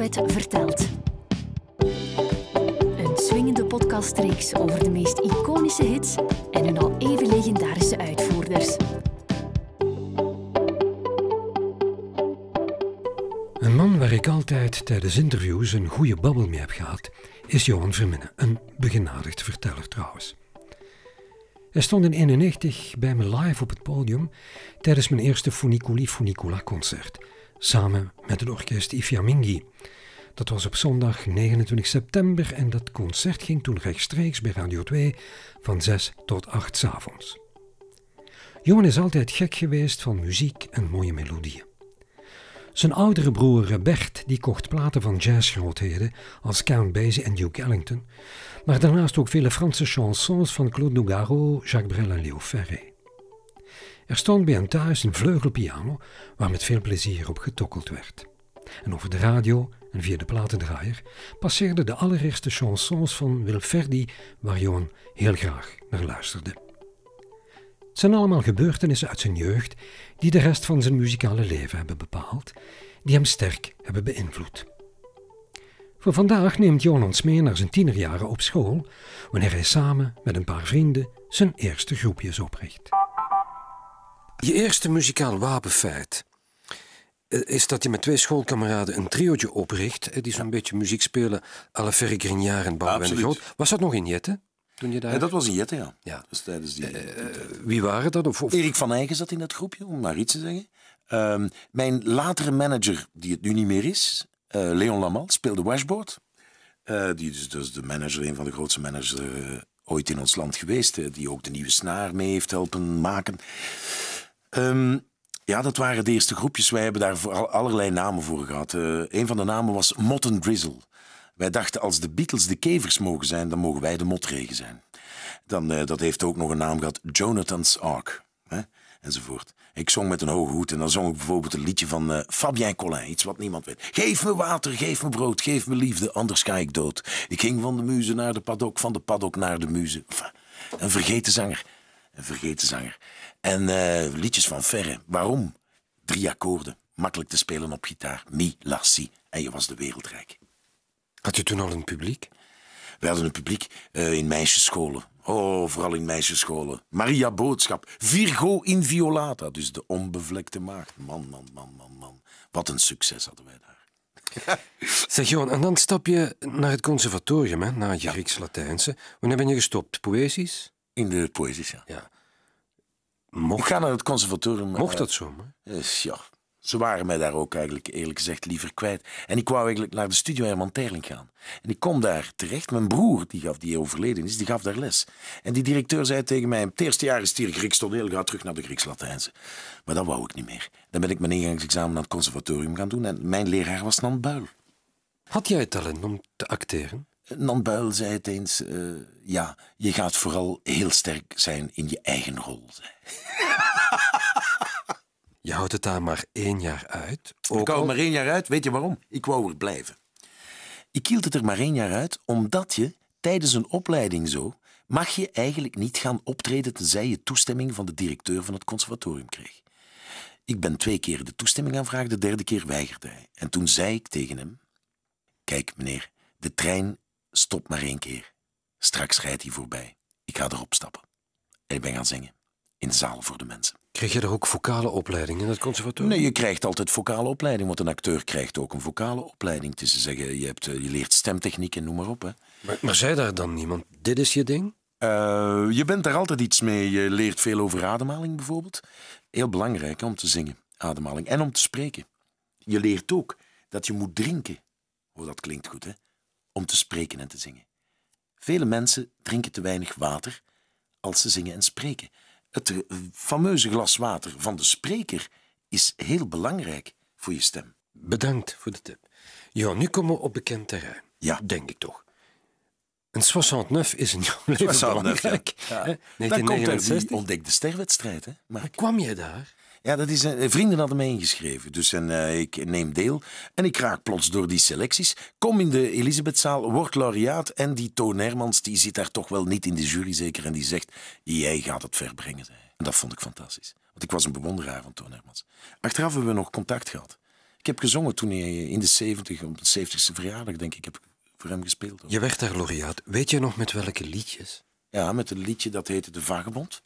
Vertelt. Een swingende podcastreeks over de meest iconische hits en hun al even legendarische uitvoerders. Een man waar ik altijd tijdens interviews een goede babbel mee heb gehad, is Johan Verminnen, een begenadigd verteller trouwens. Hij stond in 1991 bij me live op het podium tijdens mijn eerste Funiculi Funicula concert, samen met het orkest Ifiamingi. Dat was op zondag 29 september en dat concert ging toen rechtstreeks bij Radio 2 van 6 tot 8 s avonds. Johan is altijd gek geweest van muziek en mooie melodieën. Zijn oudere broer Bert die kocht platen van jazzgrootheden als Count Basie en Duke Ellington, maar daarnaast ook vele Franse chansons van Claude Nougaro, Jacques Brel en Léo Ferré. Er stond bij hem thuis een vleugelpiano waar met veel plezier op getokkeld werd. En over de radio en via de platendraaier passeerden de allereerste chansons van Wilferdi waar Johan heel graag naar luisterde. Het zijn allemaal gebeurtenissen uit zijn jeugd die de rest van zijn muzikale leven hebben bepaald, die hem sterk hebben beïnvloed. Voor vandaag neemt Johan ons mee naar zijn tienerjaren op school, wanneer hij samen met een paar vrienden zijn eerste groepjes opricht. Je eerste muzikaal wapenfeit eh, is dat je met twee schoolkameraden een triootje opricht, eh, die zo'n beetje muziek spelen à la Ferry Grignard en Boudewijn de. Groot. Was dat nog in Jette? Toen je daar... Ja, dat was in Jette, ja. Ja. Dus tijdens die... Eh, wie waren dat? Of, of... Erik van Eycken zat in dat groepje, om maar iets te zeggen. Ehm, mijn latere manager, die het nu niet meer is, Leon Lamal, speelde washboard. Die is dus de manager, een van de grootste managers ooit in ons land geweest. die ook de nieuwe snaar mee heeft helpen maken. Ehm, ja, dat waren de eerste groepjes. Wij hebben daar allerlei namen voor gehad. Eh, een van de namen was Mot and Drizzle. Wij dachten, als de Beatles de kevers mogen zijn, dan mogen wij de motregen zijn. Dan, eh, dat heeft ook nog een naam gehad, Jonathan's Ark. Hè? Enzovoort. Ik zong met een hoge hoed en dan zong ik bijvoorbeeld een liedje van eh, Fabien Collin, iets wat niemand weet. Geef me water, geef me brood, geef me liefde, anders ga ik dood. Ik ging van de muze naar de paddock, van de paddock naar de muze. Een vergeten zanger. Een vergeten zanger. En eh, liedjes van Verre. Waarom? Drie akkoorden, makkelijk te spelen op gitaar. Mi, la, si. En je was de wereldrijk. Had je toen al een publiek? We hadden een publiek eh, in meisjesscholen. Oh, vooral in meisjesscholen. Maria Boodschap. Virgo in Violata. Dus de onbevlekte maagd. Man, man, man, man, man. Wat een succes hadden wij daar. Zeg Johan, en dan stap je naar het conservatorium, hè, na je Grieks-Latijnse. Wanneer ben je gestopt? Poëzisch? In de poëzies, ja. Ja. Ik Mocht, ga naar het conservatorium. mocht eh, dat zo? hè? eh, ja, ze waren mij daar ook eigenlijk eerlijk gezegd liever kwijt. En ik wou eigenlijk naar de studio Herman Terling gaan. En ik kom daar terecht. Mijn broer, die, gaf, die overleden is, die gaf daar les. En die directeur zei tegen mij, het eerste jaar is het hier Grieks toneel, ga terug naar de Grieks-Latijnse. Maar dat wou ik niet meer. Dan ben ik mijn ingangsexamen aan het conservatorium gaan doen. En mijn leraar was Nan Buil. Had jij talent om te acteren? Nan Buil zei het eens, eh, ja, je gaat vooral heel sterk zijn in je eigen rol. Je houdt het daar maar één jaar uit. Ik Ook hou al- er maar één jaar uit. Weet je waarom? Ik wou er blijven. Ik hield het er maar één jaar uit, omdat je tijdens een opleiding zo mag je eigenlijk niet gaan optreden tenzij je toestemming van de directeur van het conservatorium kreeg. Ik ben twee keer de toestemming aanvragen, de derde keer weigerde hij. En toen zei ik tegen hem: Kijk, meneer, de trein stopt maar één keer. Straks rijdt hij voorbij. Ik ga erop stappen. En ik ben gaan zingen. In de zaal voor de mensen. Kreeg je er ook vocale opleiding in het conservatorium? Nee, je krijgt altijd vocale opleiding, want een acteur krijgt ook een vocale opleiding. Het is te zeggen, je, hebt, eh, je leert stemtechniek en noem maar op. Hè. Maar, maar zei daar dan niemand, dit is je ding? Eh, je bent daar altijd iets mee. Je leert veel over ademhaling bijvoorbeeld. Heel belangrijk hè, om te zingen, ademhaling. En om te spreken. Je leert ook dat je moet drinken. Oh, dat klinkt goed, hè? Om te spreken en te zingen. Vele mensen drinken te weinig water als ze zingen en spreken. Het eh, fameuze glas water van de spreker is heel belangrijk voor je stem. Bedankt voor de tip. Johan, nu komen we op bekend terrein. Ja. Denk ik toch. Een 69 is in jouw leven 69, belangrijk. ja. hè? Dan komt er die 1969. ontdekte sterwedstrijd, hè? Mark? Kwam je daar? Ja, dat is, eh, vrienden hadden mij ingeschreven. Dus en, eh, ik neem deel. En ik raak plots door die selecties. Kom in de Elisabethzaal, word laureaat. En die Toon Hermans, die zit daar toch wel niet in de jury zeker. En die zegt, jij gaat het ver brengen. zei. En dat vond ik fantastisch. Want ik was een bewonderaar van Toon Hermans. Achteraf hebben we nog contact gehad. Ik heb gezongen toen hij in de 70, op de 70ste verjaardag, denk ik, heb voor hem gespeeld. Je werd daar laureaat. Weet je nog met welke liedjes? Ja, met een liedje dat heette De Vagebond.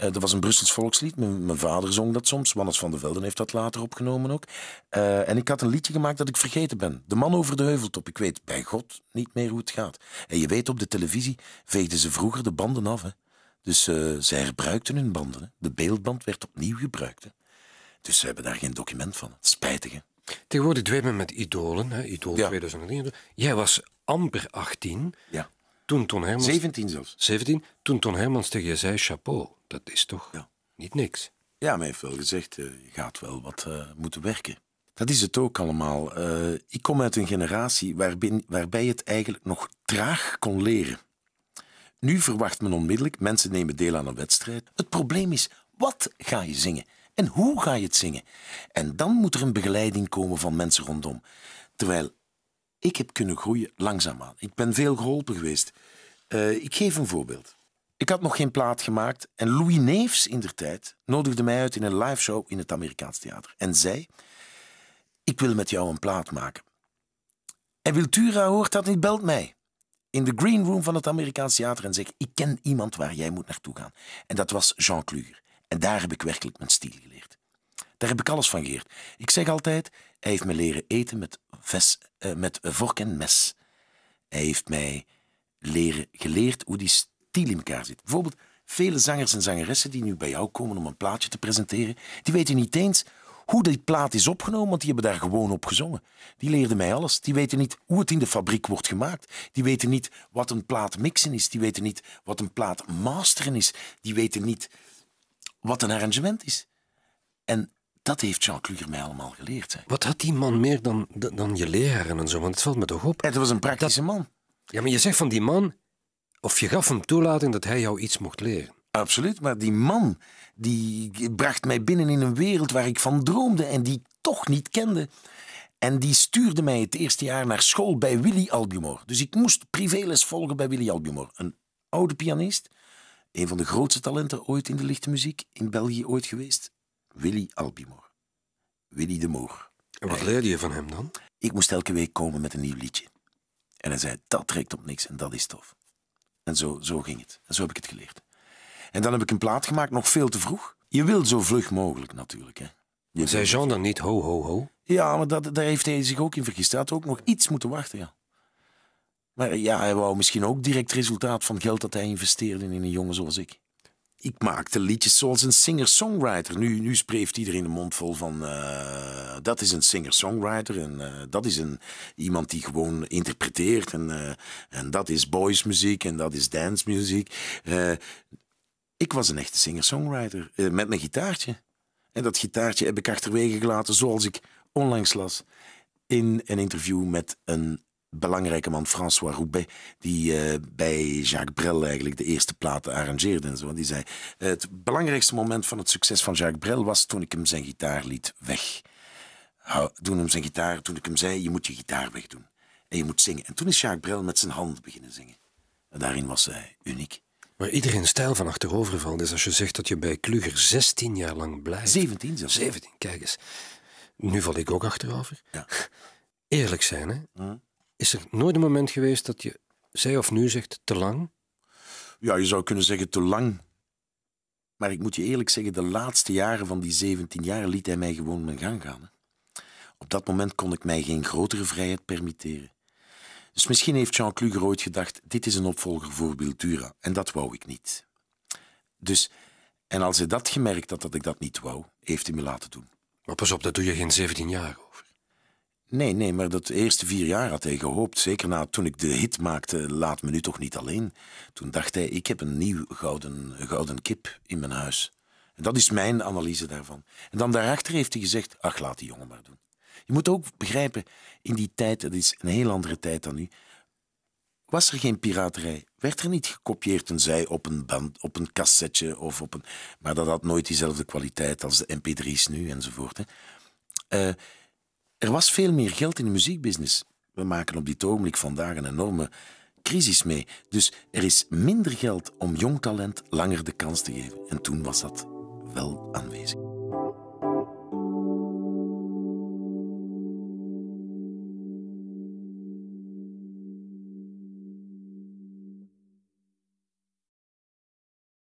Uh, dat was een Brussels volkslied. Mijn, mijn, vader zong dat soms. Wannes van der Velden heeft dat later opgenomen ook. Uh, en ik had een liedje gemaakt dat ik vergeten ben. De man over de heuveltop. Ik weet bij God niet meer hoe het gaat. En je weet, op de televisie veegden ze vroeger de banden af. Hè. Dus uh, zij herbruikten hun banden. Hè. De beeldband werd opnieuw gebruikt. Hè. Dus ze hebben daar geen document van. Spijtig, hè. Tegenwoordig dweep men met idolen. Hè. Idool ja. 2003. Jij was amper 18. Ja. Toen Ton Hermans... 17 zelfs. 17. Toen Ton Hermans tegen je zei, chapeau. Dat is toch ja. niet niks? Ja, mij heeft wel gezegd, uh, je gaat wel wat uh, moeten werken. Dat is het ook allemaal. Uh, ik kom uit een generatie waarbij, waarbij het eigenlijk nog traag kon leren. Nu verwacht men onmiddellijk, mensen nemen deel aan een wedstrijd. Het probleem is, wat ga je zingen? En hoe ga je het zingen? En dan moet er een begeleiding komen van mensen rondom. Terwijl ik heb kunnen groeien langzaamaan. Ik ben veel geholpen geweest. Uh, ik geef een voorbeeld. Ik had nog geen plaat gemaakt en Louis Neefs in der tijd nodigde mij uit in een live show in het Amerikaans theater en zei: Ik wil met jou een plaat maken. En Wiltura hoort dat niet, belt mij in de green room van het Amerikaans theater en zegt: Ik ken iemand waar jij moet naartoe gaan. En dat was Jean Kluger. En daar heb ik werkelijk mijn stil geleerd. Daar heb ik alles van geleerd. Ik zeg altijd: Hij heeft me leren eten met, ves, uh, met vork en mes. Hij heeft mij leren, geleerd hoe die stil in elkaar zit. Bijvoorbeeld, vele zangers en zangeressen die nu bij jou komen om een plaatje te presenteren, die weten niet eens hoe die plaat is opgenomen, want die hebben daar gewoon op gezongen. Die leerden mij alles. Die weten niet hoe het in de fabriek wordt gemaakt. Die weten niet wat een plaat mixen is. Die weten niet wat een plaat masteren is. Die weten niet wat een arrangement is. En dat heeft Jean Kluger mij allemaal geleerd. Hè. Wat had die man meer dan, dan je leraren en zo? Want het valt me toch op. Het was een praktische man. Ja, maar je zegt van die man, of je gaf hem toelating dat hij jou iets mocht leren. Absoluut, maar die man die bracht mij binnen in een wereld waar ik van droomde en die ik toch niet kende. En die stuurde mij het eerste jaar naar school bij Willy Albumor. Dus ik moest privéles volgen bij Willy Albumor. Een oude pianist, een van de grootste talenten ooit in de lichte muziek, in België ooit geweest. Willy Albumor. Willy de Moor. En wat leerde je van hem dan? Ik moest elke week komen met een nieuw liedje. En hij zei, dat trekt op niks en dat is tof. En zo, zo ging het. En zo heb ik het geleerd. En dan heb ik een plaat gemaakt, nog veel te vroeg. Je wil zo vlug mogelijk natuurlijk. Hè. Je Zei Jean dan niet ho, ho, ho? Ja, maar dat, daar heeft hij zich ook in vergist. Hij had ook nog iets moeten wachten, ja. Maar ja, hij wou misschien ook direct resultaat van geld dat hij investeerde in een jongen zoals ik. Ik maakte liedjes zoals een singer-songwriter. Nu, nu spreekt iedereen de mond vol van... Uh, dat is een singer-songwriter en uh, dat is een, iemand die gewoon interpreteert. En, uh, en dat is boysmuziek en dat is dancemuziek. Ik was een echte singer-songwriter eh, met mijn gitaartje. En dat gitaartje heb ik achterwege gelaten, zoals ik onlangs las in een interview met een belangrijke man, François Roubaix, die uh, bij Jacques Brel eigenlijk de eerste platen arrangeerde en zo. Die zei: Het belangrijkste moment van het succes van Jacques Brel was toen ik hem zijn gitaar liet weg. Toen hem zijn gitaar, toen ik hem zei: Je moet je gitaar wegdoen en je moet zingen. En toen is Jacques Brel met zijn hand beginnen zingen. En daarin was hij uniek. Maar iedereen stijl van achteroverval is als je zegt dat je bij Kluger 16 jaar lang blijft. 17 zelfs. 17, kijk eens. Nu val ik ook achterover. Ja. Eerlijk zijn, hè? Hm. Is er nooit een moment geweest dat je, zij of nu zegt, te lang? Ja, je zou kunnen zeggen te lang. Maar ik moet je eerlijk zeggen, de laatste jaren van die 17 jaar liet hij mij gewoon mijn gang gaan. Hè. Op dat moment kon ik mij geen grotere vrijheid permitteren. Dus misschien heeft Jean Kluger ooit gedacht: dit is een opvolger voor Biltura. En dat wou ik niet. Dus, en als hij dat gemerkt had dat ik dat niet wou, heeft hij me laten doen. Maar pas op, dat doe je geen 17 jaar over. Nee, nee, maar dat eerste vier jaar had hij gehoopt. Zeker na toen ik de hit maakte, laat me nu toch niet alleen. Toen dacht hij, ik heb een nieuw gouden, gouden kip in mijn huis. En dat is mijn analyse daarvan. En dan daarachter heeft hij gezegd, ach, laat die jongen maar doen. Je moet ook begrijpen, in die tijd, dat is een heel andere tijd dan nu, was er geen piraterij. Werd er niet gekopieerd en zij op een band, op een cassetje of op een. Maar dat had nooit diezelfde kwaliteit als de MP3's nu enzovoort. Hè. Uh, er was veel meer geld in de muziekbusiness. We maken op dit ogenblik vandaag een enorme crisis mee. Dus er is minder geld om jong talent langer de kans te geven. En toen was dat wel aanwezig.